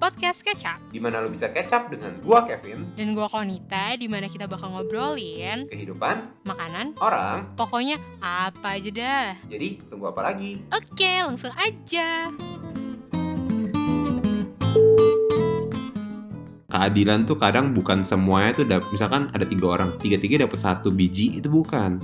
podcast Kecap di mana lo bisa up dengan gua Kevin, dan gua Konita di mana kita bakal ngobrolin kehidupan, makanan, orang. pokoknya apa aja dah. Jadi tunggu apa lagi? Oke, langsung aja. Keadilan tuh kadang bukan semuanya tuh dap- misalkan ada tiga orang, tiga tiga dapat satu biji itu bukan.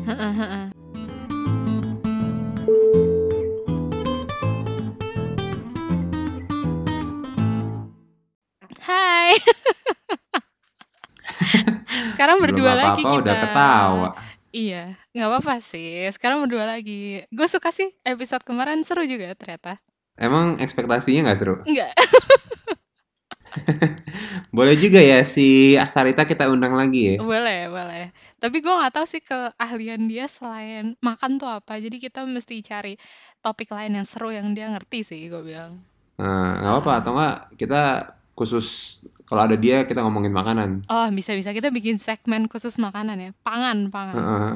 Sekarang berdua Belum lagi apa-apa kita. udah ketawa. Iya, nggak apa-apa sih. Sekarang berdua lagi. Gue suka sih episode kemarin seru juga ternyata. Emang ekspektasinya nggak seru? Enggak. Boleh juga ya si Sarita kita undang lagi ya. boleh, boleh. Tapi gue nggak tahu sih keahlian dia selain makan tuh apa. Jadi kita mesti cari topik lain yang seru yang dia ngerti sih, gue bilang. Nah, nggak apa-apa atau nggak kita khusus kalau ada dia kita ngomongin makanan. Oh, bisa-bisa kita bikin segmen khusus makanan ya. Pangan, pangan. Heeh.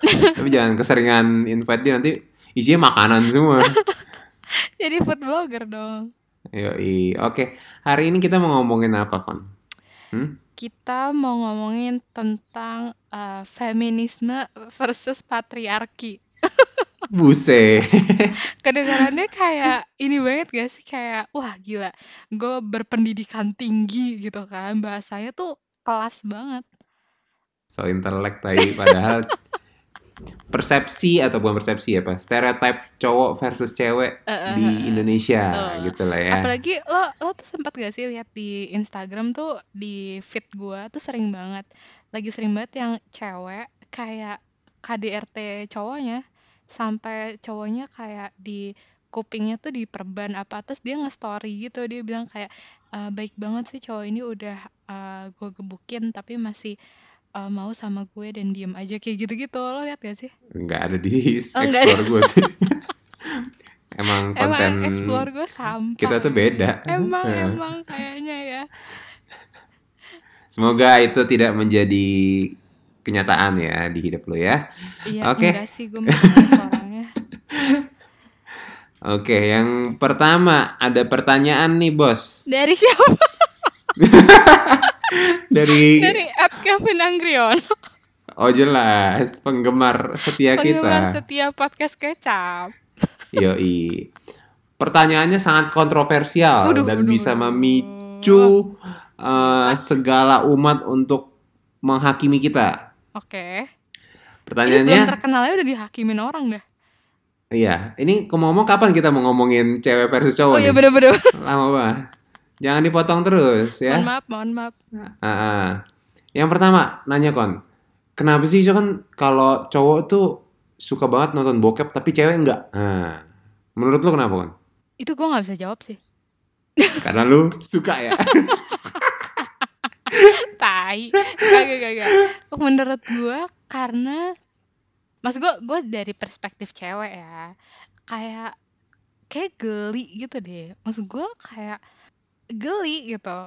Tapi jangan keseringan invite dia nanti isinya makanan semua. Jadi food blogger dong. Yoi. Oke, hari ini kita mau ngomongin apa, Kon? Hmm? Kita mau ngomongin tentang eh, feminisme versus patriarki. Buset. Kedengarannya kayak ini banget gak sih? Kayak, wah gila, gue berpendidikan tinggi gitu kan. Bahasanya tuh kelas banget. So intelek tadi padahal persepsi atau bukan persepsi ya, Pak? Stereotip cowok versus cewek Eh, eh, di. Indonesia Betul. gitu lah ya. Apalagi lo lo tuh sempat gak sih lihat di Instagram tuh di feed gua tuh sering banget lagi sering banget yang cewek kayak KDRT cowoknya sampai cowoknya kayak di kupingnya tuh diperban apa terus dia nge-story gitu dia bilang kayak "Eh, baik banget sih cowok ini udah gue gebukin tapi masih eh, mau sama gue dan diem aja kayak gitu-gitu lo lihat gak sih? Nggak ada di Oh, explore gue sih. Emang konten Emang explore gue sampah. kita tuh beda. Emang emang kayaknya ya. Semoga itu tidak menjadi kenyataan ya di hidup lo ya. Iya, Oke. enggak sih gue masih orangnya. Oke, yang pertama ada pertanyaan nih bos Dari siapa? dari Dari Ed Kevin Anggrion. oh jelas penggemar setia Penggemar kita. setia podcast kecap. Yoi. Pertanyaannya sangat kontroversial Waduh, dan waduh, bisa memicu eh, segala umat untuk menghakimi kita. Oke. Ini belum Pertanyaannya, terkenalnya udah dihakimin orang dah. iya, ini ngomong kapan kita mau ngomongin cewek versus cowok Oh iya bener-bener. Lama banget. Jangan dipotong terus Mohon ya. maaf, mohon maaf. Ah, ah. Yang pertama, nanya kon, kenapa sih so kan kalau cowok tuh suka banget nonton bokep tapi cewek enggak? Nah, menurut lu kenapa kon? Itu gue nggak bisa jawab sih. Karena lu suka ya. Tai. Gak, gak, gak. Menurut gue karena Mas gue gue dari perspektif cewek ya. Kayak kayak geli gitu deh. Maksud gue kayak geli gitu.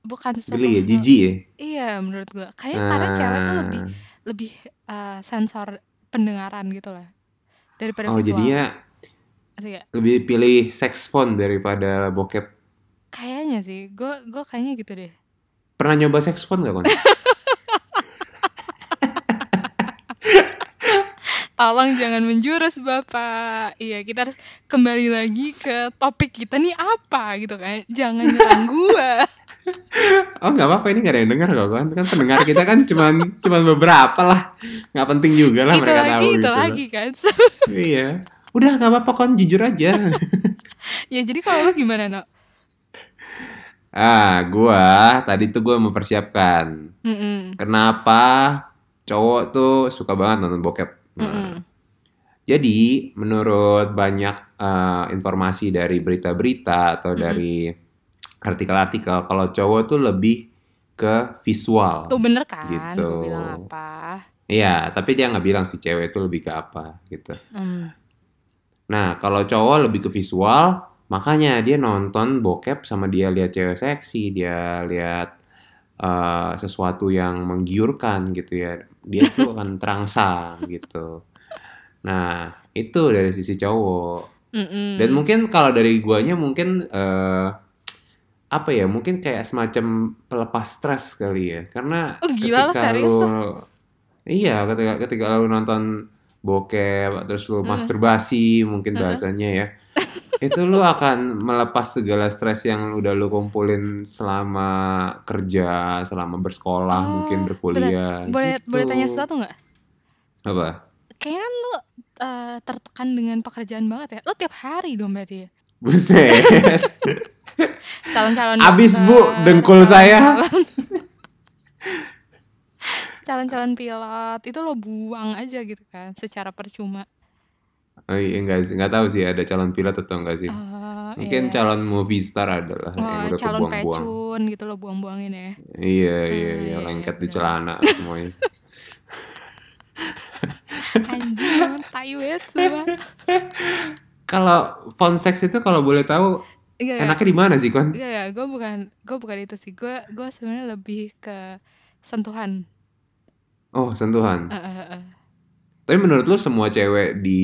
Bukan Geli ya, jijik ya. Iya menurut gue. Kayaknya karena cewek tuh lebih Ah. lebih eh, sensor pendengaran gitu lah daripada Oh, visual. jadinya lebih pilih seksfon daripada bokep. Kayaknya sih. Gue gue kayaknya gitu deh. Pernah nyoba seksfon gak kon? Tolong jangan menjurus Bapak. Iya, kita harus kembali lagi ke topik kita nih apa gitu kan. Jangan nyerang gua. Oh nggak apa-apa ini nggak ada yang dengar kok kan kan pendengar kita kan cuman cuman beberapa lah nggak penting juga lah itu mereka lagi, tahu itu gitu lagi kan. iya udah nggak apa-apa kon jujur aja ya jadi kalau lu gimana, No? Ah gua tadi tuh gua mempersiapkan Mm-mm. kenapa cowok tuh suka banget nonton bokep Nah, Mm-mm. jadi menurut banyak eh, informasi dari berita-berita atau Mm-mm. dari artikel-artikel kalau cowok tuh lebih ke visual Tuh bener kan? Gitu. Bilang apa? Iya, tapi dia nggak bilang si cewek itu lebih ke apa gitu. Hmm. Nah, kalau cowok lebih ke visual, makanya dia nonton bokep sama dia lihat cewek seksi, dia lihat eh, sesuatu yang menggiurkan gitu ya. Dia tuh akan terangsang gitu. Nah, itu dari sisi cowok. Mm-mm. Dan mungkin kalau dari guanya mungkin eh, apa ya mungkin kayak semacam pelepas stres kali ya karena Oh, gila ketika serius lu iya ketika ketika lu nonton bokep terus lu Heeh. masturbasi mungkin bahasanya ya itu lu akan melepas segala stres yang udah lu kumpulin selama kerja selama bersekolah mungkin Oh, berkuliah Boleh boleh tanya gitu sesuatu nggak? apa Kayaknya kan lo eh, tertekan dengan pekerjaan banget ya. Lo tiap hari dong berarti ya. buset Calon-calon abis bu dengkul saya calon-calon calon-calon pilot itu lo buang aja gitu kan secara percuma. Oh, iya, enggak sih enggak tahu sih ada calon pilot atau enggak sih Oh, Mungkin iya. calon movie star adalah yang Oh, udah calon kebuang-buang. pecun gitu lo buang-buangin ya. Iya, iya, Ah, iya, iya, iya, lengket di benar. celana semuanya. Anjing tai banget semua. Kalau phone sex itu kalau boleh tahu Enggak, enggak. enaknya di mana sih, Kon? Enggak, enggak. Gue bukan, gue bukan itu sih. Gue, gue sebenarnya lebih ke sentuhan. Oh, sentuhan. Eh, eh, eh. Tapi menurut lu semua cewek di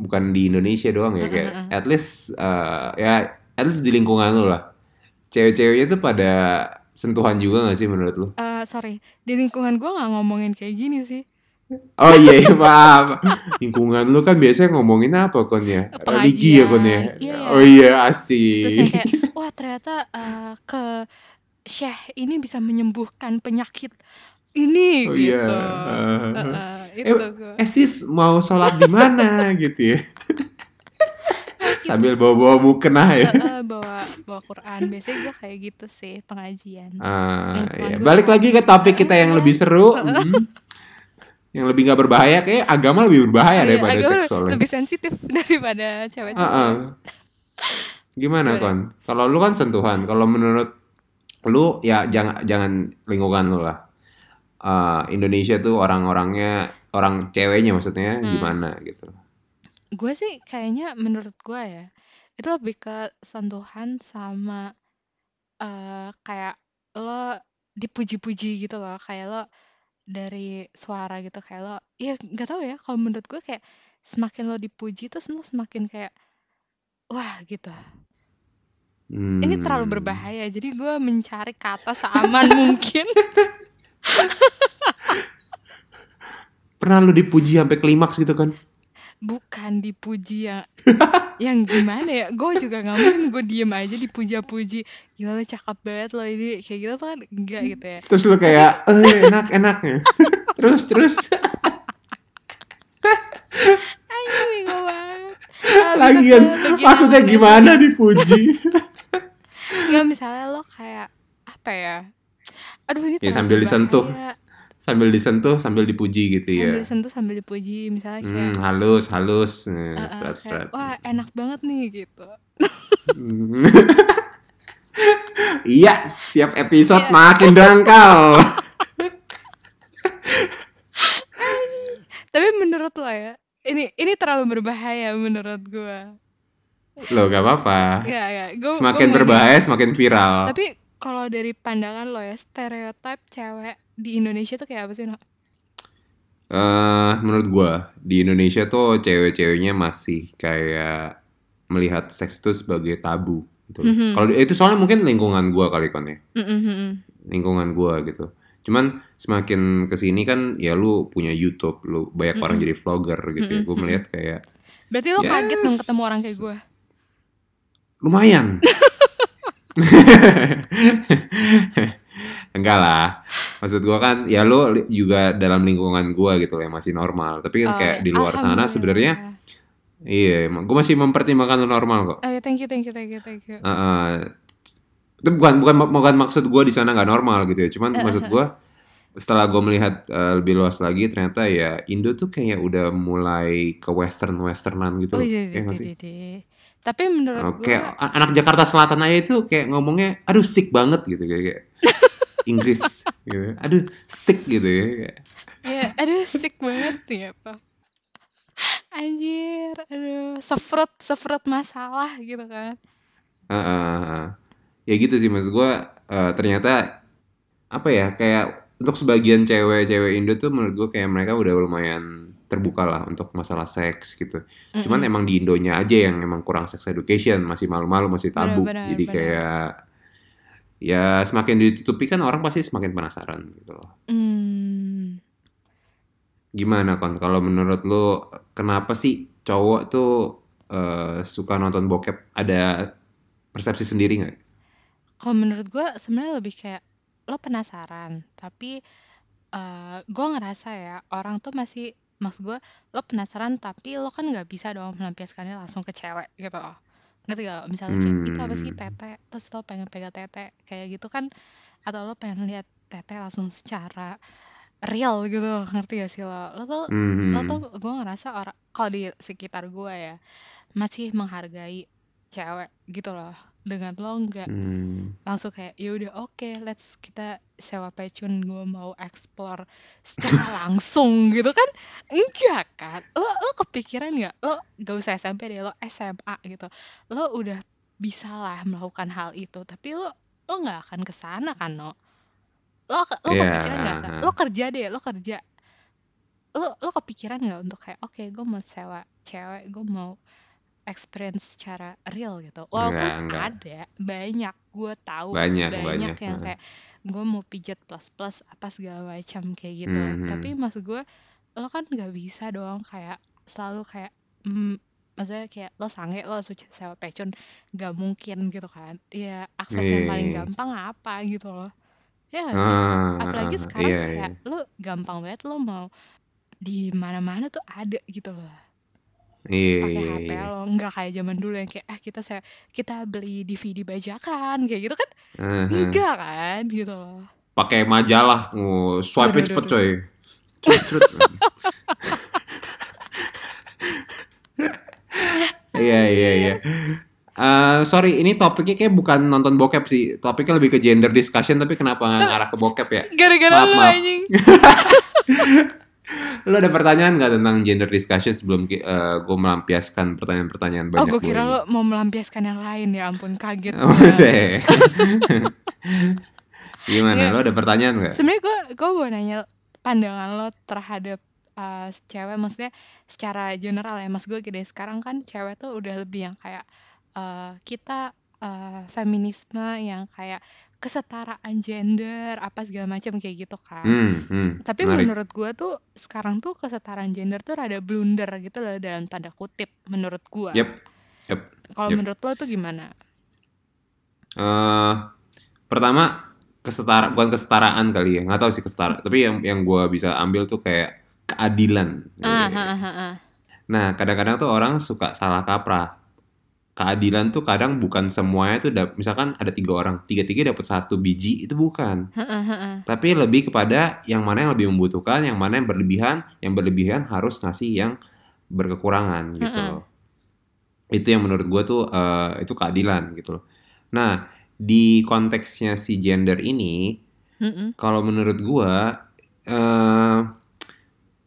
bukan di Indonesia doang ya kayak at least eh, ya at least di lingkungan lu lah. Cewek-ceweknya tuh pada sentuhan juga gak sih menurut lu? Eh, sorry, di lingkungan gue nggak ngomongin kayak gini sih. Oh iya, iya maaf. Lingkungan lu kan biasanya ngomongin apa kon ya? Religi ya kon ya? Pengajian. Iya, iya. Oh iya, Terus asik. kayak, wah ternyata eh, ke Syekh ini bisa menyembuhkan penyakit ini Oh iya. gitu. Eh, eh, eh, itu gue. eh sis mau sholat di mana gitu ya? Sambil bawa-bawa mukena ya. Eh, eh, bawa bawa Quran. Biasanya gue kayak gitu sih pengajian. Ah, iya. Balik lagi ke topik kita yang Iya. lebih seru. Hmm. Yang lebih nggak berbahaya, kayak agama lebih berbahaya Iya, daripada agak seks soalnya. lebih sensitif daripada cewek-cewek. Ah, ah. Gimana kon? Kalau lu kan sentuhan. Kalau menurut lu ya jangan jangan lingkungan lu lah. Ah, Indonesia tuh orang-orangnya orang ceweknya maksudnya Hmm. gimana gitu. Gue sih kayaknya menurut gue ya itu lebih ke sentuhan sama eh kayak lo dipuji-puji gitu loh kayak lo dari suara gitu kayak lo ya nggak tahu ya kalau menurut gue kayak semakin lo dipuji terus lo semakin kayak wah gitu ini terlalu Hmm. berbahaya jadi gue mencari kata seaman mungkin Pernah lu dipuji sampai klimaks gitu kan? bukan dipuji yang yang gimana ya gue juga nggak mungkin gue diem aja dipuja-puji gila lo cakep banget lo ini kayak gitu tuh kan enggak gitu ya Terus lu kayak, eh enak enaknya. terus terus Ayo bego banget Ah, lagian bagian maksudnya gimana dipuji? nggak misalnya lo kayak apa ya aduh ini Ya, sambil disentuh. berbahaya. Sambil disentuh sambil dipuji gitu sambil ya. disentuh sambil dipuji misalnya kayak Hmm, halus halus, kayak seret. wah enak banget nih gitu Hmm. Iya, tiap episode Iya. makin dangkal. tapi menurut lo ya ini ini terlalu berbahaya menurut gue Loh, gak apa-apa. Semakin berbahaya, semakin viral. Tapi kalau dari pandangan lo ya, stereotip cewek di Indonesia tuh kayak apa sih, eh menurut gua di Indonesia tuh cewek-ceweknya masih kayak melihat seks itu sebagai tabu gitu. loh. Mhm. Kalau itu soalnya mungkin lingkungan gua kali kon ya. Mm-mm-mm. Lingkungan gua gitu. Cuman semakin ke sini kan ya lu punya YouTube, lu banyak orang Mm-mm. jadi vlogger gitu ya. Gue Mm-mm. melihat kayak Berarti lo kaget dong Yes. ketemu orang kayak gue. lumayan. Enggak lah. Maksud gua kan ya lu juga dalam lingkungan gua gitu loh yang masih normal. Tapi kan Oh, kayak ya. di luar sana sebenarnya iya, gua masih mempertimbangkan normal kok. Oh, ya, thank you, thank you, thank you, thank you. Heeh. itu bukan bukan bukan maksud gua di sana nggak normal gitu ya. Cuman maksud gua setelah gua melihat eh, lebih luas lagi ternyata ya Indo tuh kayak udah mulai ke western westernan gitu Oh loh. iya, Ya iya, iya, iya, iya. Tapi menurut Oke, gue, a- anak Jakarta Selatan aja itu kayak ngomongnya, aduh sick banget gitu kayak, kayak Inggris, gitu. aduh sick gitu ya. ya, aduh sick banget ya, Pak. Anjir, aduh, sefrut, sefrut masalah gitu kan. Heeh. ya gitu sih maksud gue. ternyata apa ya kayak untuk sebagian cewek-cewek Indo tuh menurut gue kayak mereka udah lumayan terbuka lah untuk masalah seks gitu. Cuman Mm-mm. emang di Indonya aja yang emang kurang sex education, masih malu-malu, masih tabu. Benar, benar, Jadi benar. kayak ya semakin ditutupi kan orang pasti semakin penasaran gitu loh. Hmm. Gimana kon? Kalau menurut lu kenapa sih cowok tuh eh, suka nonton bokep? Ada persepsi sendiri nggak? Kalau menurut gue sebenarnya lebih kayak lo penasaran, tapi eh gue ngerasa ya orang tuh masih maksud gue lo penasaran tapi lo kan nggak bisa dong melampiaskannya langsung ke cewek gitu loh. Ngerti gak? Misalnya kayak itu apa sih Hmm. tete, terus lo pengen pegang tete kayak gitu kan, atau lo pengen lihat tete langsung secara real gitu, ngerti gak sih lo? Lo tuh lo tuh Mhm. gue ngerasa orang kalau di sekitar gue ya masih menghargai cewek gitu loh. Dengan lo nggak Hmm. langsung kayak ya udah oke let's kita sewa pecun gue mau explore secara langsung gitu kan? Enggak kan lo lo kepikiran nggak? Lo gak usah SMP deh lo SMA gitu. Lo udah bisa lah melakukan hal itu tapi lo lo nggak akan ke sana kan no? Lo lo Iya. kepikiran nggak lo kerja deh lo kerja. Lo lo kepikiran nggak untuk kayak oke gue mau sewa cewek gue mau experience secara real gitu walaupun Enggak, enggak. ada banyak gue tahu Banyak, banyak banyak. yang kayak gue mau pijat plus plus apa segala macam kayak gitu Mhm. tapi maksud gue lo kan nggak bisa dong kayak selalu kayak mm, maksudnya kayak lo sange lo suci sewa pecun gak mungkin gitu kan ya akses yang paling Iya. gampang apa gitu loh ya gak sih Ah, apalagi ah, sekarang iya, kayak iya. lo gampang banget lo mau di mana-mana tuh ada gitu loh Iya, pakai iya, HP iya. lo nggak kayak zaman dulu yang kayak ah kita saya kita beli DVD bajakan kayak gitu kan Heeh. enggak kan gitu loh Pakai majalah, oh, swipe Waduh, cepet coy. Cepet. Iya, iya, iya. Eh, sorry, ini topiknya kayak bukan nonton bokep sih. Topiknya lebih ke gender discussion, tapi kenapa ngarah ke bokep ya? gara-gara Maaf, lu maaf. anjing Lo ada pertanyaan nggak tentang gender discussion sebelum ki- eh, gue melampiaskan pertanyaan-pertanyaan oh banyak gue gue kira lo mau melampiaskan yang lain ya ampun kaget Oh. Gimana? Nggak, Lo ada pertanyaan nggak? sebenarnya gue gue mau nanya pandangan lo terhadap uh, cewek maksudnya secara general ya mas gue gede sekarang kan cewek tuh udah lebih yang kayak uh, kita uh, feminisme yang kayak kesetaraan gender apa segala macam kayak gitu kan. Hmm, hmm, tapi menarik. menurut gue tuh sekarang tuh kesetaraan gender tuh rada blunder gitu loh dalam tanda kutip menurut gue Yep, yep, kalau yep. menurut lo tuh gimana? Eh, pertama kesetara bukan kesetaraan kali ya nggak tahu sih kesetara tapi yang yang gue bisa ambil tuh kayak keadilan. Ah ha, ha, ha. nah kadang-kadang tuh orang suka salah kaprah keadilan tuh kadang bukan semuanya tuh dap- misalkan ada tiga orang tiga-tiga dapat satu biji itu bukan. Tapi lebih kepada yang mana yang lebih membutuhkan yang mana yang berlebihan yang berlebihan harus ngasih yang berkekurangan gitu loh. Itu yang menurut gue tuh eh, itu keadilan gitu loh. Nah di konteksnya si gender ini kalau menurut gua eh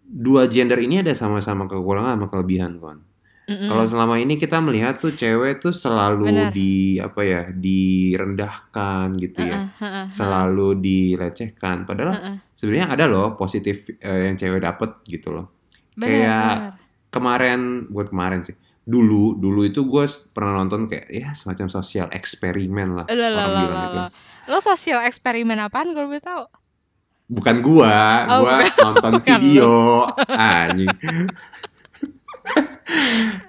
dua gender ini ada sama-sama kekurangan sama kelebihan kon. Kalau Mm-mm. selama ini kita melihat tuh cewek tuh selalu benar di apa ya direndahkan gitu ya, ha, ha, ha. selalu dilecehkan. Padahal Ha, ha. sebenarnya ada loh positif eh, yang cewek dapet gitu loh. benar Kayak benar kemarin, buat kemarin sih. Dulu, dulu itu gue pernah nonton kayak ya semacam sosial eksperimen lah lah orang lah bilang lah itu. lah lo sosial eksperimen apaan kalau gue tahu Bukan gua, oh gua bukan nonton bukan video. Anjing.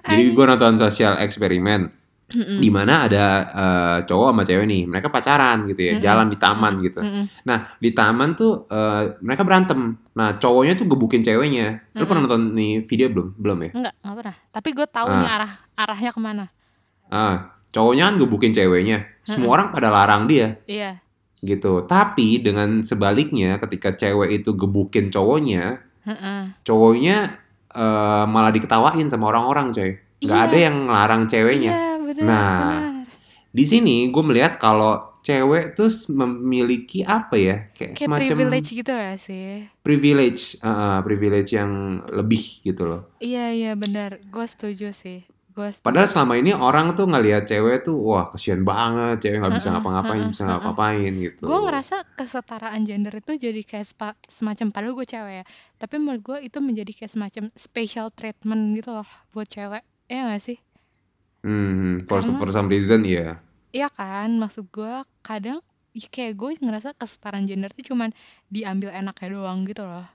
Jadi gua nonton sosial eksperimen di mana ada eh, cowok sama cewek nih, mereka pacaran gitu ya, jalan di taman gitu. Nah, di taman tuh eh, mereka berantem. Nah, cowoknya tuh gebukin ceweknya. Lu pernah nonton nih video belum? Belum ya? enggak enggak pernah tapi gue tahu nih Ah, arah arahnya ke mana ah, cowoknya kan gebukin ceweknya. Semua orang pada larang dia iya gitu. Tapi dengan sebaliknya ketika cewek itu gebukin cowoknya, Heeh. cowoknya eh, malah diketawain sama orang-orang coy. Nggak ada iya yang ngelarang ceweknya. Iya benar nah di sini gue melihat kalau cewek tuh memiliki apa ya kayak kayak semacam privilege gitu ya sih? Privilege eh, privilege yang lebih gitu loh. Iya iya benar. Gue setuju sih gue padahal selama ini orang tuh ngelihat cewek tuh wah kesian banget cewek nggak bisa ngapa-ngapain bisa ngapa-ngapain gitu. Gue ngerasa kesetaraan gender itu jadi kayak spa- semacam padahal gue cewek ya. Tapi menurut gue itu menjadi kayak semacam special treatment gitu loh buat cewek. Iya gak sih? Hmm for, karena for some reason ya Iya kan, maksud gue kadang ya kayak gue ngerasa kesetaraan gender tuh cuman diambil enaknya doang gitu loh.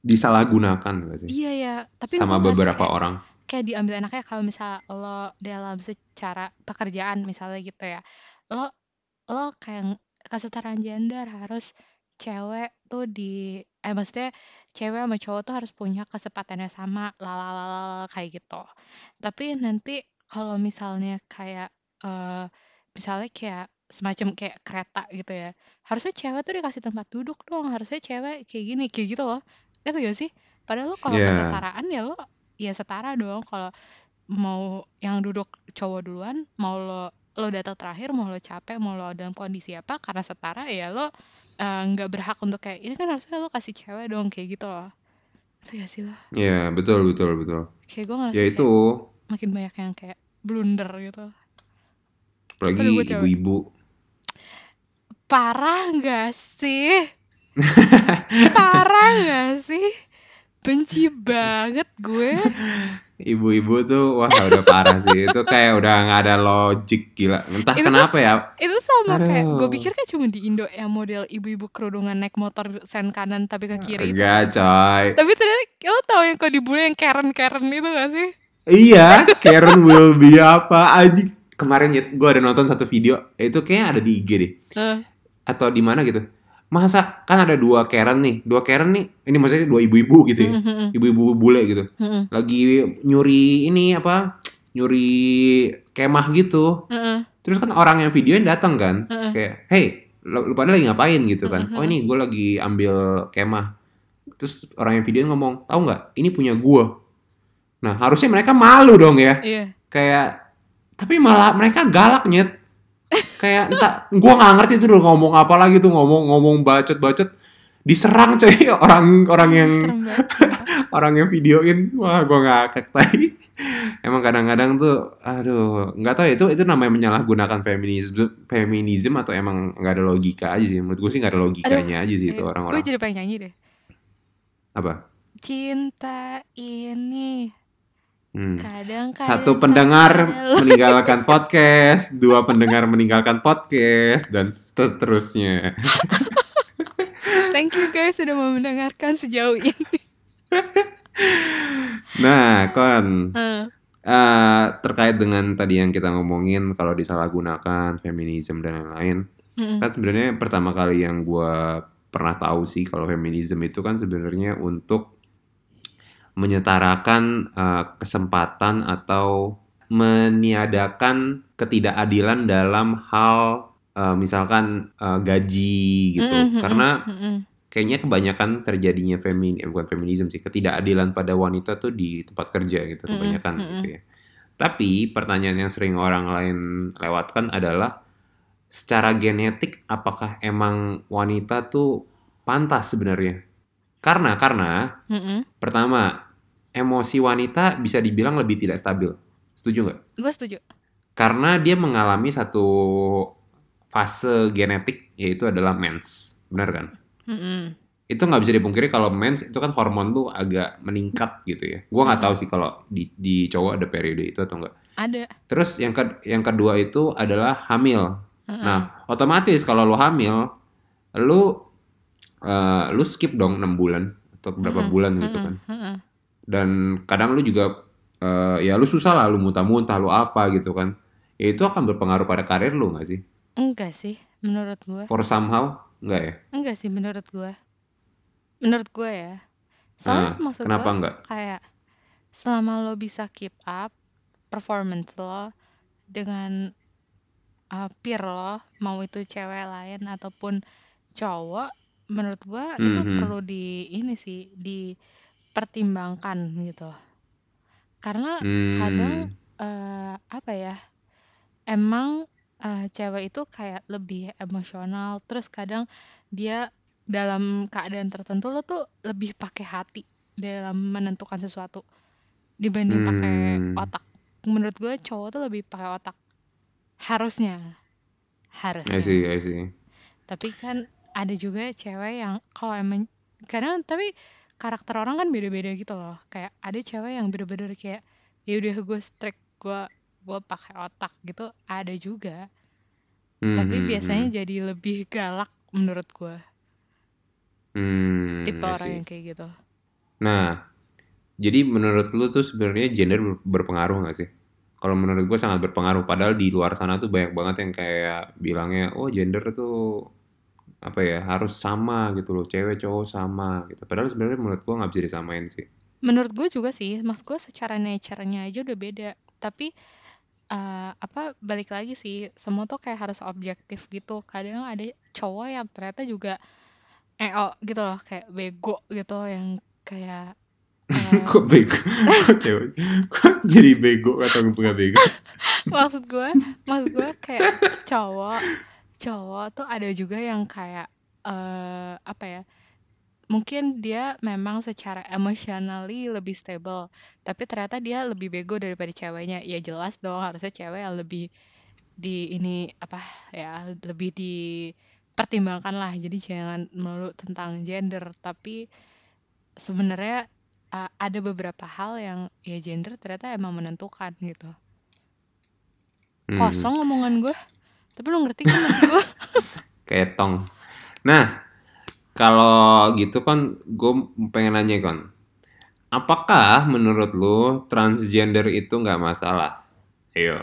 Disalahgunakan gak sih? iya ya tapi Sama beberapa kayak orang. Kayak diambil enaknya kalau misal lo dalam secara pekerjaan misalnya gitu ya. Lo lo kayak kesetaraan gender harus cewek tuh di eh maksudnya cewek sama cowok tuh harus punya kesempatannya sama lalalala kayak gitu. Tapi nanti kalau misalnya kayak eh misalnya kayak semacam kayak kereta gitu ya harusnya cewek tuh dikasih tempat duduk dong harusnya cewek kayak gini kayak gitu loh. Itu gak sih? Padahal lo kalau Iya. kesetaraan ya lo ya setara dong. Kalau mau yang duduk cowok duluan mau lo lo datang terakhir mau lo capek mau lo dalam kondisi apa karena setara ya lo eh, nggak berhak untuk kayak ini kan harusnya lo kasih cewek dong kayak gitu loh. Gak sih lo? Iya, betul, betul, betul. kayak gue ngerasa Ya kayak itu, makin banyak yang kayak blunder gitu. Apalagi ibu-ibu. parah nggak sih? Parah nggak sih benci banget gue Ibu-ibu tuh, wah udah parah sih. Itu kayak udah nggak ada logik gila. Entah Itu tuh- kenapa ya. itu sama kayak gue Aduh. pikir kan cuma di Indo yang model ibu-ibu kerudungan naik motor sen kanan tapi ke kiri itu Enggak, coy. tapi ternyata lo tau yang kalau dibully yang Karen Karen itu gak sih Iya, Karen will be apa aja. Kemarin ya, gue ada nonton satu video, itu kayaknya ada di IG deh. Eh, Atau di mana gitu. Masa kan ada dua Karen nih, dua Karen nih, ini maksudnya dua ibu-ibu gitu ya. mm, mm, mm, Ibu-ibu bule gitu. mm, mm, Lagi nyuri ini apa? Nyuri kemah gitu. mm, mm. Terus kan orang yang videoin datang kan, kayak, hey, lu, pada lagi ngapain gitu kan? Oh ini gue lagi ambil kemah. Terus orang yang videoin ngomong, tahu nggak? Ini punya gue. Nah harusnya mereka malu dong ya, iya kayak, tapi malah mereka galak nyet. Kayak entah, gue nggak ngerti tuh udah ngomong apa lagi tuh ngomong ngomong bacot bacot, diserang coy orang orang yang orang yang videoin, wah gue ngakak tadi. Emang kadang-kadang tuh, aduh, nggak tahu ya itu itu namanya menyalahgunakan feminisme, feminisme atau emang nggak ada logika aja sih. Menurut gue sih nggak ada logikanya aja sih itu gue orang-orang. jadi pengen nyanyi deh Apa? cinta ini Hmm. kadang Satu pendengar meninggalkan podcast, dua pendengar meninggalkan podcast, dan seterusnya. thank you guys sudah mau mendengarkan sejauh ini. Nah, kon. Eh, eh, terkait dengan tadi yang kita ngomongin kalau disalahgunakan feminisme dan lain-lain, mm, kan sebenarnya pertama kali yang gue pernah tahu sih kalau feminisme itu kan sebenarnya untuk menyetarakan eh, kesempatan atau meniadakan ketidakadilan dalam hal eh, misalkan eh, gaji gitu mm, mm, karena mm, mm. kayaknya kebanyakan terjadinya femin eh, bukan feminisme sih ketidakadilan pada wanita tuh di tempat kerja gitu Mm-mm, kebanyakan mm-mm. gitu ya tapi pertanyaan yang sering orang lain lewatkan adalah secara genetik apakah emang wanita tuh pantas sebenarnya karena karena Mm, mm. pertama emosi wanita bisa dibilang lebih tidak stabil setuju nggak gue setuju karena dia mengalami satu fase genetik yaitu adalah mens benar kan Mm, mm. itu nggak bisa dipungkiri kalau mens itu kan hormon tuh agak meningkat gitu ya. Gua nggak Hmm. tahu sih kalau di, di cowok ada periode itu atau enggak. ada Terus yang ke, yang kedua itu adalah hamil. Mm, mm. Nah, otomatis kalau lu hamil, lu eh, lu skip dong 6 bulan atau berapa Mm-mm, bulan gitu kan. mm-mm. Dan kadang lu juga eh, ya lu susah lah lu muntah-muntah lu apa gitu kan. Ya itu akan berpengaruh pada karir lu nggak sih? enggak sih menurut gue For somehow enggak ya? enggak sih menurut gue menurut gue ya soalnya Nah, maksud kenapa gue enggak? kayak selama lo bisa keep up performance lo dengan uh, peer lo mau itu cewek lain ataupun cowok menurut gua itu Mhm. perlu di ini sih dipertimbangkan gitu karena kadang Hmm. eh, apa ya emang eh, cewek itu kayak lebih emosional terus kadang dia dalam keadaan tertentu lo tuh lebih pakai hati dalam menentukan sesuatu dibanding pakai Hmm. otak menurut gue cowok tuh lebih pakai otak harusnya I harusnya see, I see. tapi kan ada juga cewek yang kalau emang kadang tapi karakter orang kan beda-beda gitu loh kayak ada cewek yang bener-bener kayak ya udah gue strict gue gue pakai otak gitu ada juga Hmm, Tapi hmm, biasanya hmm. jadi lebih galak menurut gue. Hmm, Tipe I orang yang kayak gitu. Nah, jadi menurut lu tuh sebenarnya gender ber- berpengaruh nggak sih? Kalau menurut gue sangat berpengaruh. Padahal di luar sana tuh banyak banget yang kayak bilangnya, oh gender tuh apa ya harus sama gitu loh, cewek cowok sama gitu. Padahal sebenarnya menurut gue nggak bisa disamain sih. Menurut gue juga sih, maksud gue secara nature-nya aja udah beda. Tapi eh, apa balik lagi sih, semua tuh kayak harus objektif gitu. Kadang ada cowok yang ternyata juga EO gitu loh, kayak bego gitu yang kayak eh, Kok bego? Kok cewek? Kok jadi bego atau nggak bego? maksud gue, maksud gue kayak cowok, cowok tuh ada juga yang kayak eh apa ya? Mungkin dia memang secara emotionally lebih stable, tapi ternyata dia lebih bego daripada ceweknya. Ya jelas dong, harusnya cewek yang lebih di ini apa ya, lebih dipertimbangkan lah. Jadi jangan melulu tentang gender, tapi sebenarnya uh, ada beberapa hal yang ya gender ternyata emang menentukan gitu. Hmm, Kosong omongan gue, tapi lu ngerti kan gue? kayak tong. Nah, kalau gitu kan gue pengen nanya kan, apakah menurut lu transgender itu nggak masalah? Ayo.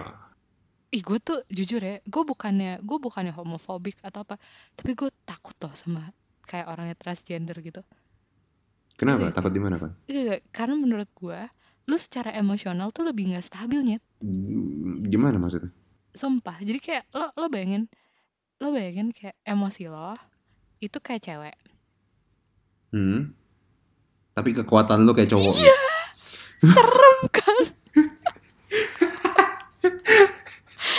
Ih gue tuh jujur ya, gue bukannya gue bukannya homofobik atau apa, tapi gue takut loh sama kayak orangnya transgender gitu. Kenapa? gak sih? Takut di mana kan? Iya, karena menurut gue, lu secara emosional tuh lebih nggak stabil nyet. Gimana maksudnya? Sumpah. Jadi kayak lo lo bayangin, lo bayangin kayak emosi lo itu kayak cewek. Hmm. Tapi kekuatan lu kayak cowok. Iya, serem kan?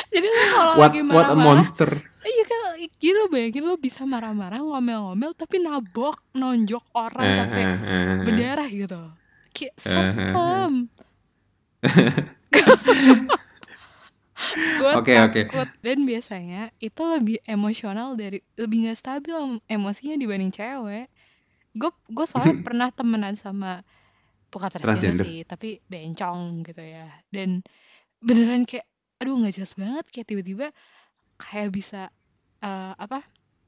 Jadi lo kalau What lagi what a monster. iya kan, gila bayangin lo bisa marah-marah, ngomel-ngomel, tapi nabok, nonjok orang Eh, sampai eh, eh, berdarah gitu. Kayak serem. Gue oke. takut dan biasanya itu lebih emosional dari lebih nggak stabil em- emosinya dibanding cewek. Gue gue soalnya pernah temenan sama bukan transgender sih, tapi bencong gitu ya. Dan beneran kayak aduh nggak jelas banget kayak tiba-tiba kayak bisa eh, apa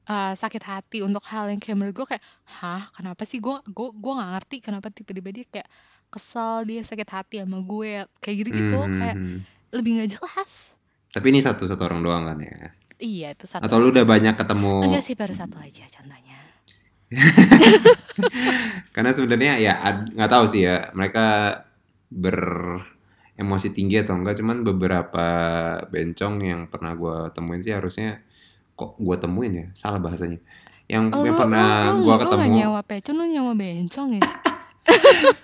eh, sakit hati untuk hal yang kayak menurut gue kayak hah kenapa sih gue gue gue nggak ngerti kenapa tiba-tiba dia kayak kesel dia sakit hati sama gue kayak gitu-gitu Hmm, hmm, kayak hmm. Lebih nggak jelas. Tapi ini satu satu orang doang kan ya? iya itu satu Atau lu udah banyak ketemu? enggak sih baru satu aja contohnya. Karena sebenarnya ya nggak tahu sih ya mereka ber emosi tinggi atau enggak cuman beberapa bencong yang pernah gue temuin sih harusnya kok gue temuin ya? Salah bahasanya. Yang oh yang lu lu pernah lu gue lu ketemu nyewa pecun lu nyewa bencong ya?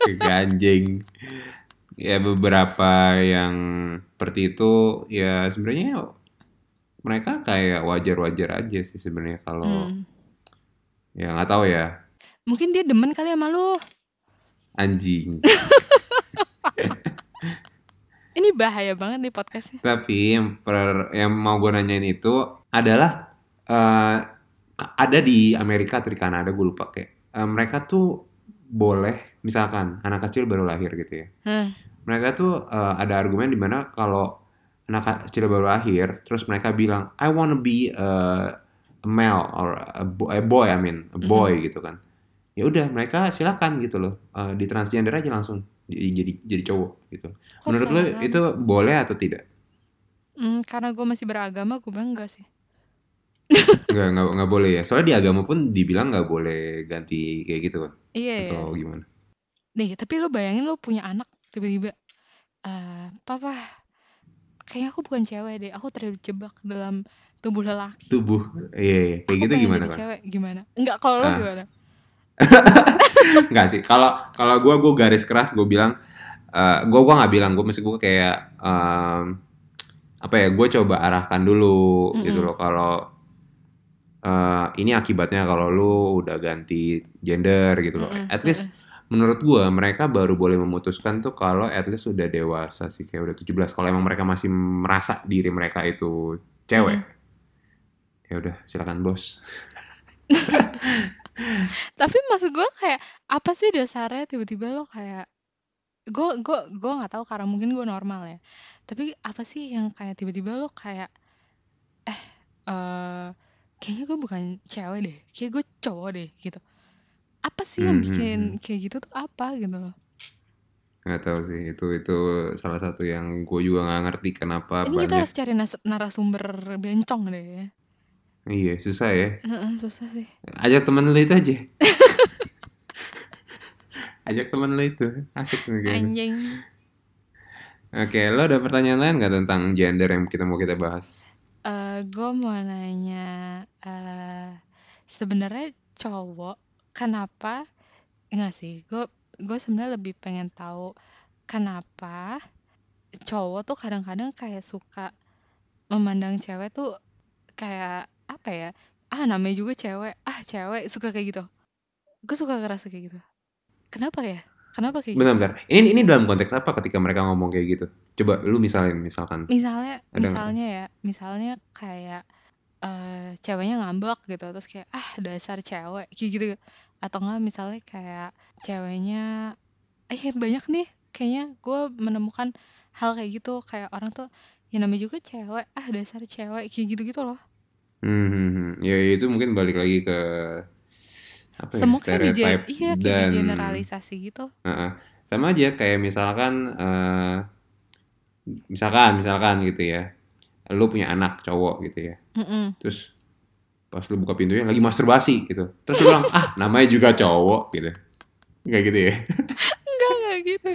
Ganjing ya beberapa yang seperti itu ya sebenarnya mereka kayak wajar-wajar aja sih sebenarnya kalau hmm. ya nggak tahu ya mungkin dia demen kali sama lu anjing ini bahaya banget nih podcastnya Tapi yang per, yang mau gue nanyain itu adalah eh, ada di Amerika atau di Kanada gue lupa kayak eh, mereka tuh boleh misalkan anak kecil baru lahir gitu ya. hmm. Mereka tuh eh, ada argumen di mana kalau anak kecil baru lahir terus mereka bilang I wanna be a, a male or a boy, a boy I mean a boy gitu kan. Ya udah mereka silakan gitu loh Eh, di transgender aja langsung jadi jadi jadi cowok gitu. kok Menurut lo itu boleh atau tidak? hmm, karena gue masih beragama gue bilang enggak sih Nggak, nggak, nggak boleh ya. Soalnya di agama pun dibilang nggak boleh ganti kayak gitu kan. iya ya Atau gimana? nih tapi lu bayangin lu punya anak tiba-tiba eh papa kayaknya aku bukan cewek deh aku terjebak dalam tubuh lelaki Tubuh. Iya, iya. Kayak aku gitu gimana jadi kan? cewek gimana enggak kalau lo Ah. gimana Nggak sih. Kalau kalau gue gue garis keras gue bilang eh gue gua nggak bilang gue mesti gue kayak em, apa ya gue coba arahkan dulu gitu Mm-mm. loh kalau eh, ini akibatnya kalau lu udah ganti gender gitu loh Mm-mm, at least menurut gue mereka baru boleh memutuskan tuh kalau at least udah dewasa sih kayak udah 17 kalau emang mereka masih merasa diri mereka itu cewek ya udah silakan bos Tapi maksud gue kayak apa sih dasarnya tiba-tiba lo kayak gue gue gue nggak tahu karena mungkin gue normal ya. Tapi apa sih yang kayak tiba-tiba lo kayak eh eh kayaknya gue bukan cewek deh, kayak gue cowok deh gitu. Apa sih yang Hmm, hmm, bikin hmm. kayak gitu tuh apa gitu loh. Nggak tahu sih, itu itu salah satu yang gue juga nggak ngerti kenapa Ini kita banyak. harus cari narasumber bencong deh ya. Iya, susah ya. Susah sih. Ajak temen lu itu aja. Ajak temen lu itu, asik nih. Anjing. Oke, lo ada pertanyaan lain nggak tentang gender yang kita mau kita bahas? Eh gue mau nanya eh sebenarnya cowok kenapa? Enggak sih gue gue sebenarnya lebih pengen tahu kenapa cowok tuh kadang-kadang kayak suka memandang cewek tuh kayak apa ya ah namanya juga cewek ah cewek suka kayak gitu. Gue suka ngerasa kayak gitu. Kenapa ya? Kenapa kayak gitu? Bentar-bentar, ini ini dalam konteks apa ketika mereka ngomong kayak gitu? Coba lu misalin, misalkan. misalnya Ada misalnya ya misalnya kayak eh ceweknya ngambek gitu terus kayak ah dasar cewek kayak gitu atau enggak misalnya kayak ceweknya eh banyak nih kayaknya gue menemukan hal kayak gitu kayak orang tuh ya namanya juga cewek ah dasar cewek kayak gitu gitu loh Hmm, hmm, hmm. ya itu mungkin balik lagi ke apa ya kayak di stereotype iya dan digeneralisasi gitu Heeh. sama aja kayak misalkan eh, misalkan misalkan gitu ya, lu punya anak cowok gitu ya, Mm-mm. terus pas lu buka pintunya lagi masturbasi. gitu, terus lu bilang ah namanya juga cowok gitu, nggak gitu ya? enggak enggak gitu.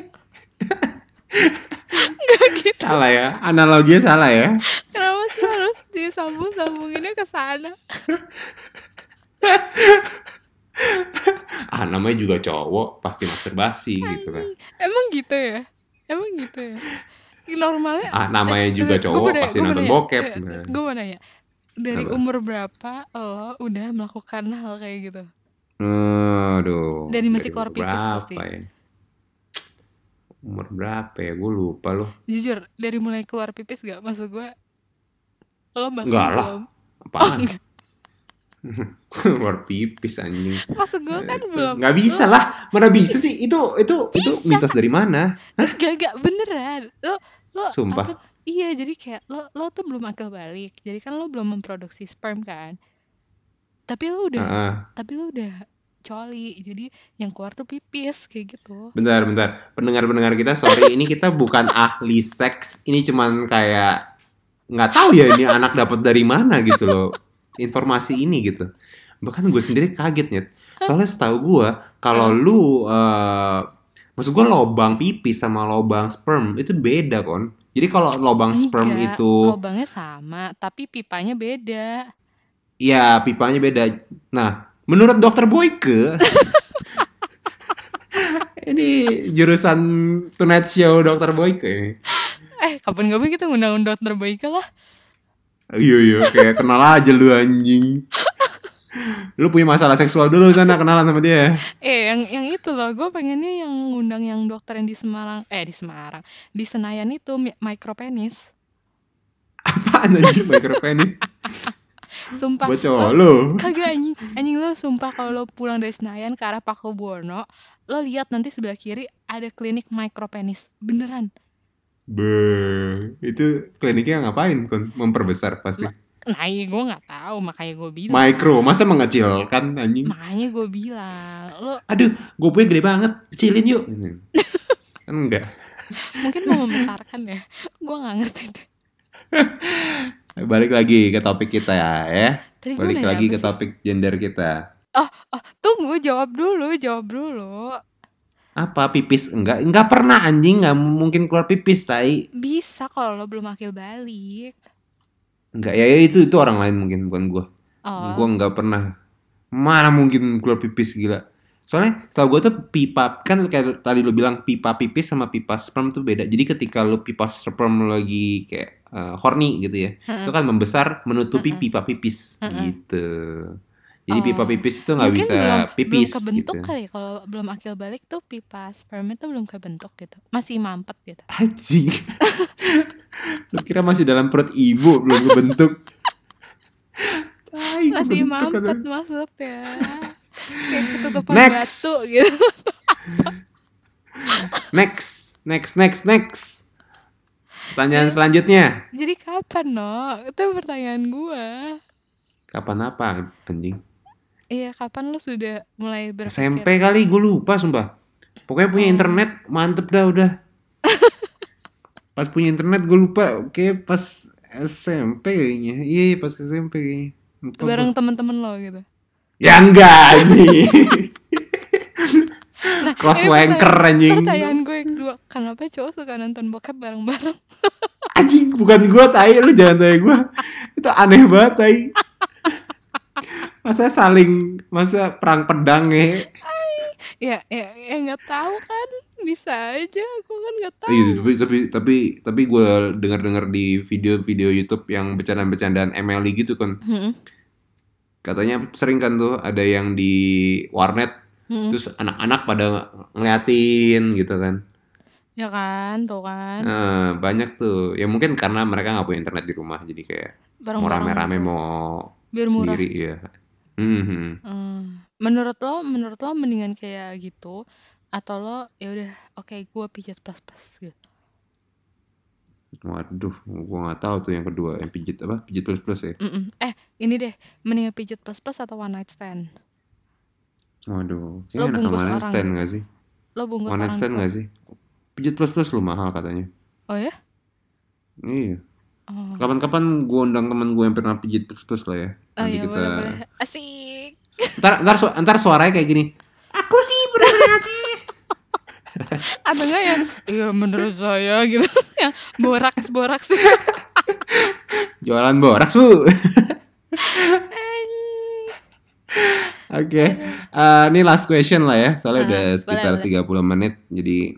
Enggak gitu. Salah ya, analoginya salah ya. kenapa sih harus disambung sambunginnya ke sana? Ah namanya juga cowok pasti masturbasi gitu kan. emang gitu ya? Emang gitu ya? Normalnya Ah namanya juga gue cowok pasti nonton bokep. gue mau nanya dari Apa? umur berapa lo udah melakukan hal kayak gitu Aduh, dari masih dari keluar pipis berapa pasti ya? Umur berapa ya? Gue lupa loh. jujur dari mulai keluar pipis gak maksud gue lo bahkan Enggak lah, belum oh apaan? enggak Keluar pipis anjing. maksud gue kan belum nggak bisa lah. Mana bisa sih? Itu itu itu bisa mitos dari mana? gak gak beneran lo lo apa Sumpah. Iya jadi kayak lo lo tuh belum akil balik jadi kan lo belum memproduksi sperm kan tapi lo udah Heeh. tapi lo udah coli jadi yang keluar tuh pipis kayak gitu Bentar, bentar. Pendengar-pendengar kita, sorry, ini kita bukan ahli seks. Ini cuman kayak nggak tahu ya ini anak dapat dari mana gitu loh informasi ini gitu. Bahkan gue sendiri kaget Nyet. Soalnya setahu gue kalau lu eh maksud gue lobang pipis sama lobang sperm itu beda kon. Jadi kalau sperm enggak itu lubangnya sama tapi pipanya beda ya pipanya beda. Nah, menurut dokter Boyke ini jurusan Tonight Show dokter Boyke eh kapan-kapan kita ngundang dokter Boyke lah Iya iya kayak kenal aja lu anjing. Lu punya masalah seksual dulu sana kenalan sama dia. eh yang yang itu loh gue pengennya yang ngundang yang dokter yang di Semarang eh di Semarang di Senayan itu mi- micropenis Apaan anjing micropenis? sumpah cowok lu. kagak anjing anjing lo sumpah kalau lo pulang dari Senayan ke arah Pakubuwono lo lihat nanti sebelah kiri ada klinik micropenis beneran Be, itu kliniknya ngapain? Memperbesar pasti. Ma- nah gue nggak tahu makanya gue bilang Micro, masa mengecilkan anjing? makanya gue bilang lo Aduh, gue punya gede banget, kecilin yuk. Kan enggak. mungkin mau membesarkan ya gue nggak ngerti deh Balik lagi ke topik kita ya, ya. tadi Balik lagi ke topik gender kita. oh oh tunggu jawab dulu jawab dulu Apa pipis enggak? Enggak pernah anjing, enggak mungkin keluar pipis tai. bisa kalau lo belum akil balik Enggak ya, ya itu itu orang lain mungkin bukan gua. oh Gua nggak pernah. Mana mungkin keluar pipis gila. Soalnya setahu gue tuh pipa kan kayak tadi lu bilang pipa pipis sama pipa sperm tuh beda. Jadi ketika lu pipa sperm lagi kayak eh, horny gitu ya, itu kan membesar menutupi pipa pipis gitu. Jadi pipa oh pipis itu nggak bisa belum belum pipis kebentuk gitu. kali ya, kalau belum akil balik tuh pipa sperma itu belum kebentuk gitu masih mampet gitu Anjing. lu kira masih dalam perut ibu belum kebentuk? Tai masih kebentuk mampet katanya. maksudnya kayak ketutupan Next. batu gitu Next. Next, next, next. Pertanyaan selanjutnya. Jadi kapan, no? Itu pertanyaan gua. Kapan apa, anjing? Iya, kapan lu sudah mulai berpikir? SMP kali, gue lupa sumpah. Pokoknya punya Oh. internet, mantep dah udah. pas punya internet gue lupa, oke pas SMP kayaknya. Iya, iya, pas SMP kayaknya. Lupa. Bareng temen-temen lo gitu. Ya enggak anjing. Nah, Cross ini wanker anjing. Pertanyaan gue yang kedua, kenapa cowok suka nonton bokep bareng-bareng? Anjing, bukan gua tai, lu jangan tanya gua. Itu aneh banget tai. Masa saling, masa perang pedang ya? ya, ya, ya nggak tahu kan, bisa aja. Gue kan nggak tahu. Iya, tapi tapi tapi tapi gue dengar-dengar di video-video YouTube yang bercandaan-bercandaan MLI gitu kan. Hmm, Katanya sering kan tuh ada yang di warnet hmm. terus anak-anak pada ngeliatin gitu kan. Ya kan, tuh kan. Eh, banyak tuh. Ya mungkin karena mereka nggak punya internet di rumah jadi kayak mau Bareng-bareng rame-rame gitu. mau Biar murah. sendiri ya. Mhm. Hmm. Menurut lo, menurut lo mendingan kayak gitu atau lo ya udah oke gue pijat plus plus gitu. Waduh, gua nggak tahu tuh yang kedua, yang pijit apa? Pijit plus plus ya. Mm-mm. Eh, ini deh, mendingan pijat plus plus atau one night stand? Waduh, Lo kayaknya enakan bungkus one night orang stand gitu. nggak sih? Lo bungkus One night orang stand gitu. nggak sih? Pijit plus plus lu mahal katanya. Oh ya? Iya. Kapan-kapan gua undang temen gue yang pernah pijit plus plus lah ya. oh Nanti iya kita. boleh boleh. Asik. Ntar, ntar, su- ntar suaranya kayak gini. Aku sih berarti. Atau enggak yang iya menurut saya gitu yang boraks boraks Jualan boraks bu. Oke, Eh, ini last question lah ya. Soalnya Ah, udah sekitar boleh. 30 menit. Jadi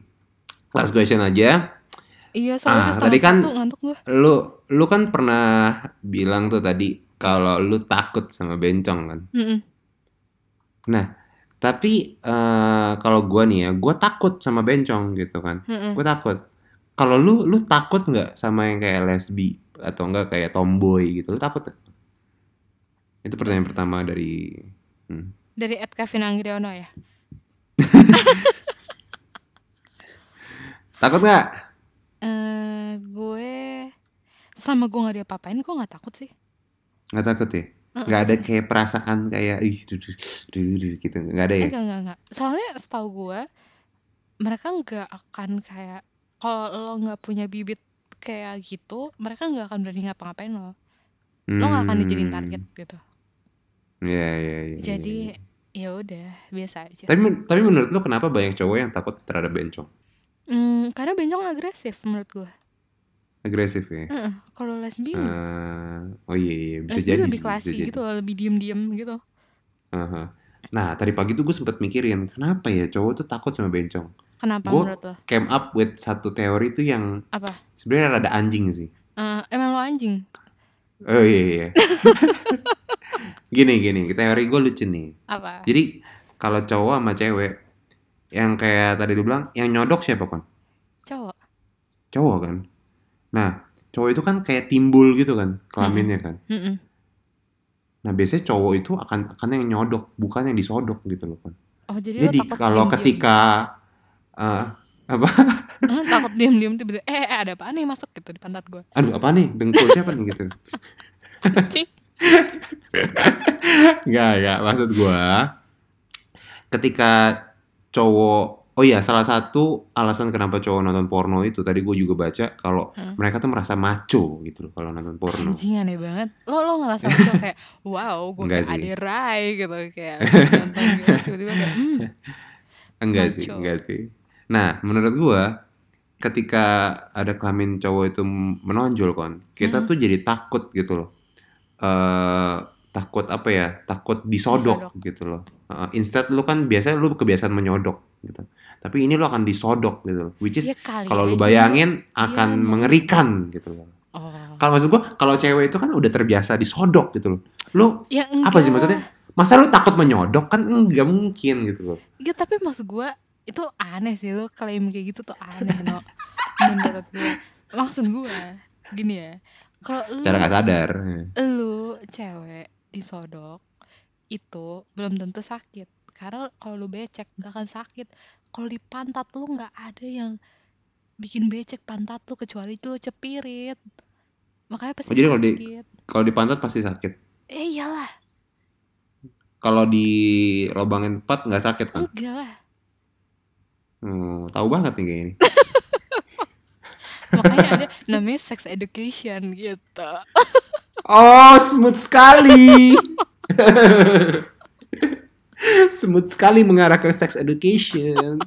last question aja. Iya Ah, soalnya udah tadi kan satu ngantuk gue. Lu lu kan pernah bilang tuh tadi kalau lu takut sama bencong kan. Mm-mm. Nah, tapi eh, kalau gua nih ya, gua takut sama bencong gitu kan. Mm-mm. Gue takut. Kalau lu lu takut nggak sama yang kayak lesbi atau enggak kayak tomboy gitu? Lu takut? Itu pertanyaan pertama dari hmm. Dari Ed Kevin Anggriano ya. Takut nggak? Eh gue selama gue nggak diapa-apain gue nggak takut sih. Nggak takut ya? Nggak ada kayak perasaan kayak ih duh, duh, duh, duh, gitu. Nggak ada ya? Enggak, enggak, enggak. Soalnya setahu gue, mereka nggak akan kayak, kalau lo nggak punya bibit kayak gitu, mereka nggak akan berani ngapa-ngapain lo. Lo nggak akan dijadiin Hmm. target gitu. Iya, iya, iya. Jadi, iya. ya udah, biasa aja. Tapi tapi menurut lu kenapa banyak cowok yang takut terhadap bencong? Hmm, karena bencong agresif menurut gue. Agresif ya? Heeh, kalau lesbi enggak. Eh, oh iya, iya. bisa lesbi jadi lebih sih, bisa classy jadi. gitu, loh, lebih diem-diem gitu. Aha. Nah, tadi pagi tuh gue sempet mikirin, kenapa ya cowok tuh takut sama bencong? Kenapa Gue menurut lo? came up with satu teori tuh yang Apa? sebenarnya rada anjing sih. Eh, emang lo anjing? Oh iya, iya. gini, gini, teori gue lucu nih. Apa? Jadi, kalau cowok sama cewek, yang kayak tadi lu bilang, yang nyodok siapa kan? Cowok. Cowok kan? Nah, cowok itu kan kayak timbul gitu kan, kelaminnya kan. Mm-mm. Nah, biasanya cowok itu akan akan yang nyodok, bukan yang disodok gitu loh kan. Oh, jadi, Jadi kalau ketika eh, apa? Takut diem-diem tiba-tiba, eh, eh, ada apaan nih masuk gitu di pantat gue. Aduh, apa nih? Dengkul siapa nih gitu? Anjing. Enggak, enggak. Maksud gua ketika cowok Oh iya, salah satu alasan kenapa cowok nonton porno itu tadi gue juga baca kalau Hmm. mereka tuh merasa maco gitu loh kalau nonton porno. Anjing aneh banget. Lo lo ngerasa lucu kayak wow, gue kayak sih. Ade Rai gitu kayak nonton gitu tiba-tiba kayak hmm, Enggak sih, Maco. enggak sih. Nah, menurut gua ketika ada kelamin cowok itu menonjol kon, kita Hmm. tuh jadi takut gitu loh. eh takut apa ya? Takut disodok, Disodok. gitu loh. Eh, instead lu kan biasanya lu kebiasaan menyodok gitu. Tapi ini lu akan disodok gitu loh. Which is ya kalau lu bayangin akan Iya, mengerikan gitu loh. Oh. Kalau maksud gua kalau cewek itu kan udah terbiasa disodok gitu loh. Lu Ya apa sih maksudnya? Masa lu takut menyodok kan enggak mungkin gitu loh. Ya tapi maksud gue itu aneh sih lo klaim kayak gitu tuh aneh no. Menurut gue. Maksud gue gini ya. Kalau lu Cara nggak sadar. lu cewek disodok itu belum tentu sakit karena kalau lu becek nggak akan sakit kalau di pantat lu nggak ada yang bikin becek pantat tuh kecuali tuh cepirit. Makanya pasti Oh, jadi kalau di sakit. kalau di pantat pasti sakit. Eh iyalah, Kalau di lubangin tepat nggak sakit kan? enggak lah. Hmm, tahu banget nih kayak ini. Makanya ada namanya sex education gitu. Oh, smooth sekali. smooth sekali mengarah ke sex education.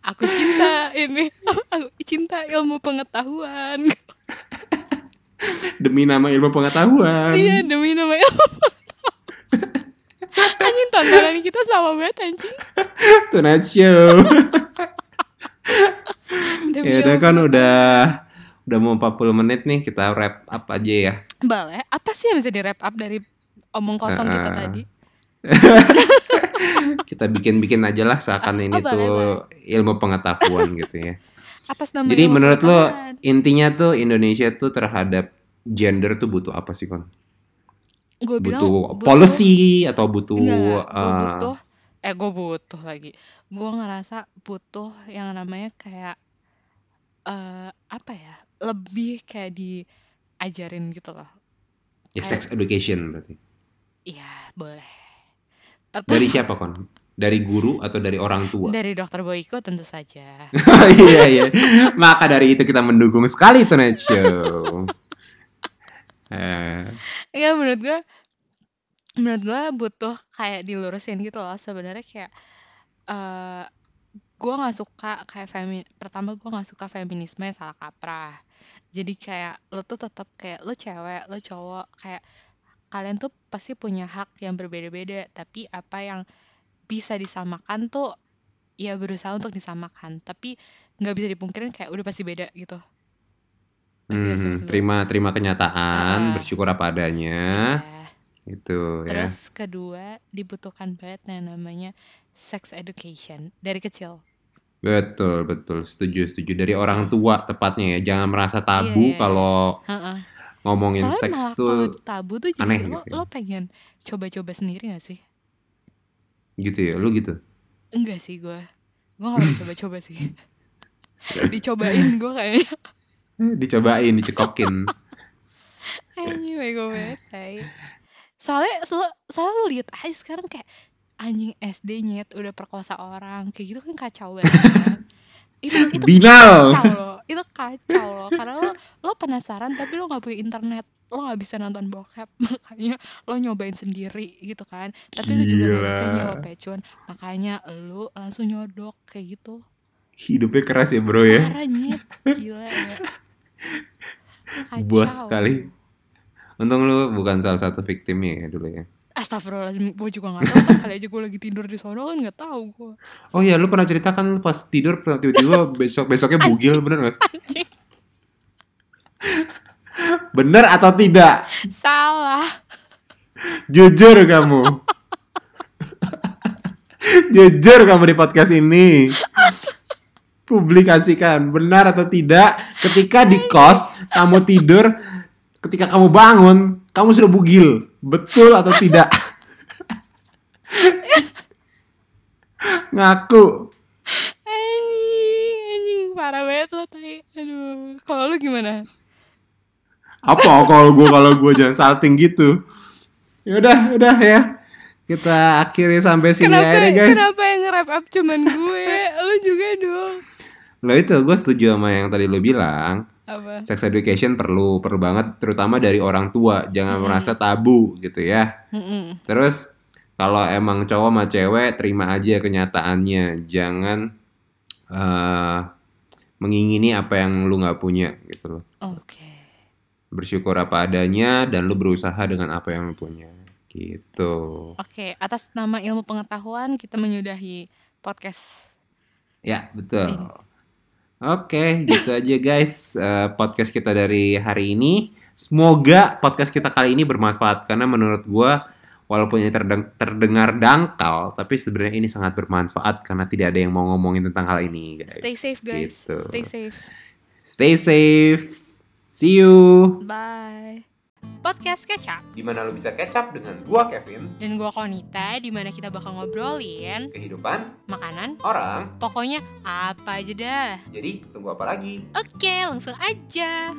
Aku cinta ini. Aku cinta ilmu pengetahuan. Demi nama ilmu pengetahuan. Iya demi nama ilmu pengetahuan. Anjing tontonan kita sama banget anjing. Tonight Show. Ya udah kan udah udah mau 40 menit nih kita wrap up aja ya. Boleh. Apa sih yang bisa di wrap up dari omong kosong kita Heeh. tadi? kita bikin-bikin aja lah seakan ini oh, boleh, tuh ilmu pengetahuan gitu ya. Atas nama Jadi menurut lo intinya tuh Indonesia tuh terhadap gender tuh butuh apa sih kon? gue bilang Butuh policy atau butuh enggak, gue eh, butuh eh gue butuh lagi gue ngerasa butuh yang namanya kayak eh apa ya lebih kayak diajarin gitu loh ya kayak sex education berarti. iya boleh Dari siapa kon? Dari guru atau dari orang tua? dari dokter Boyko tentu saja iya iya. Maka dari itu kita mendukung sekali Tonight Show. Eh, ya menurut gue menurut gue butuh kayak dilurusin gitu loh sebenarnya kayak eh gue nggak suka kayak femi pertama gue nggak suka feminisme yang salah kaprah. Jadi kayak lo tuh tetap kayak lo cewek lo cowok kayak kalian tuh pasti punya hak yang berbeda-beda. Tapi apa yang bisa disamakan tuh ya berusaha untuk disamakan. Tapi nggak bisa dipungkirin kayak udah pasti beda gitu. Hmm, terima terima kenyataan, Heeh, bersyukur apa adanya, iya. Itu ya. Terus kedua dibutuhkan banget yang namanya sex education dari kecil. Betul betul, setuju setuju dari orang tua tepatnya ya. Jangan merasa tabu iya iya. kalau ngomongin Soalnya seks malah tuh kalau tabu tuh aneh lo gitu ya. lo pengen coba-coba sendiri gak sih? Gitu ya, lu gitu. Enggak sih gue. Gue gak mau coba-coba sih. Dicobain gue kayaknya. Dicobain, dicekokin. Bego banget. tai. Soalnya soalnya, soalnya lo lihat aja sekarang kayak anjing SD nyet udah perkosa orang kayak gitu kan kacau banget itu itu Binal. kacau loh itu kacau loh karena lo lo penasaran tapi lo nggak punya internet lo nggak bisa nonton bokep makanya lo nyobain sendiri gitu kan tapi lo juga nggak bisa nyewa Gila. pecun makanya lo langsung nyodok kayak gitu Hidupnya keras ya, Bro ya. parah nyet gila ya kacau sekali. Untung lu bukan salah satu victimnya ya dulu ya. Astagfirullahaladzim, gue juga gak tahu kan kali aja gue lagi tidur di sono kan gak tahu gue Oh iya, lu pernah cerita kan lu pas tidur tiba-tiba besok besoknya bugil bener gak? anjing Bener atau tidak? salah Jujur kamu. Jujur kamu di podcast ini. Publikasikan benar atau tidak ketika di kos kamu tidur ketika kamu bangun kamu sudah bugil. Betul atau tidak? Ngaku. anjing anjing parah banget lo tadi aduh kalau lu gimana Apa kalau gue kalau gue jangan salting gitu. Ya udah, udah ya. Kita akhiri sampai sini kenapa aja guys. kenapa yang nge-wrap up cuman gue lu juga dong Lo itu gue setuju sama yang tadi lo bilang. Apa Sex education perlu perlu banget terutama dari orang tua. Jangan Mm-mm. merasa tabu gitu ya. Mm-mm. Terus kalau emang cowok sama cewek terima aja kenyataannya. Jangan eh mengingini apa yang lu nggak punya gitu loh. oke Bersyukur apa adanya dan lu berusaha dengan apa yang lu punya. Gitu. oke atas nama ilmu pengetahuan kita menyudahi podcast Ya, betul. ini Oke, gitu aja guys eh, podcast kita dari hari ini. Semoga podcast kita kali ini bermanfaat karena menurut gua walaupun ini terdeng- terdengar dangkal, tapi sebenarnya ini sangat bermanfaat karena tidak ada yang mau ngomongin tentang hal ini, guys. stay safe guys Gitu. stay safe Stay safe. See you. bye Podcast Kecap. di mana lo bisa up dengan gua Kevin, Dan gua Konita, di mana kita bakal ngobrolin kehidupan makanan, orang. pokoknya apa aja dah. Jadi tunggu apa lagi? Oke, langsung aja.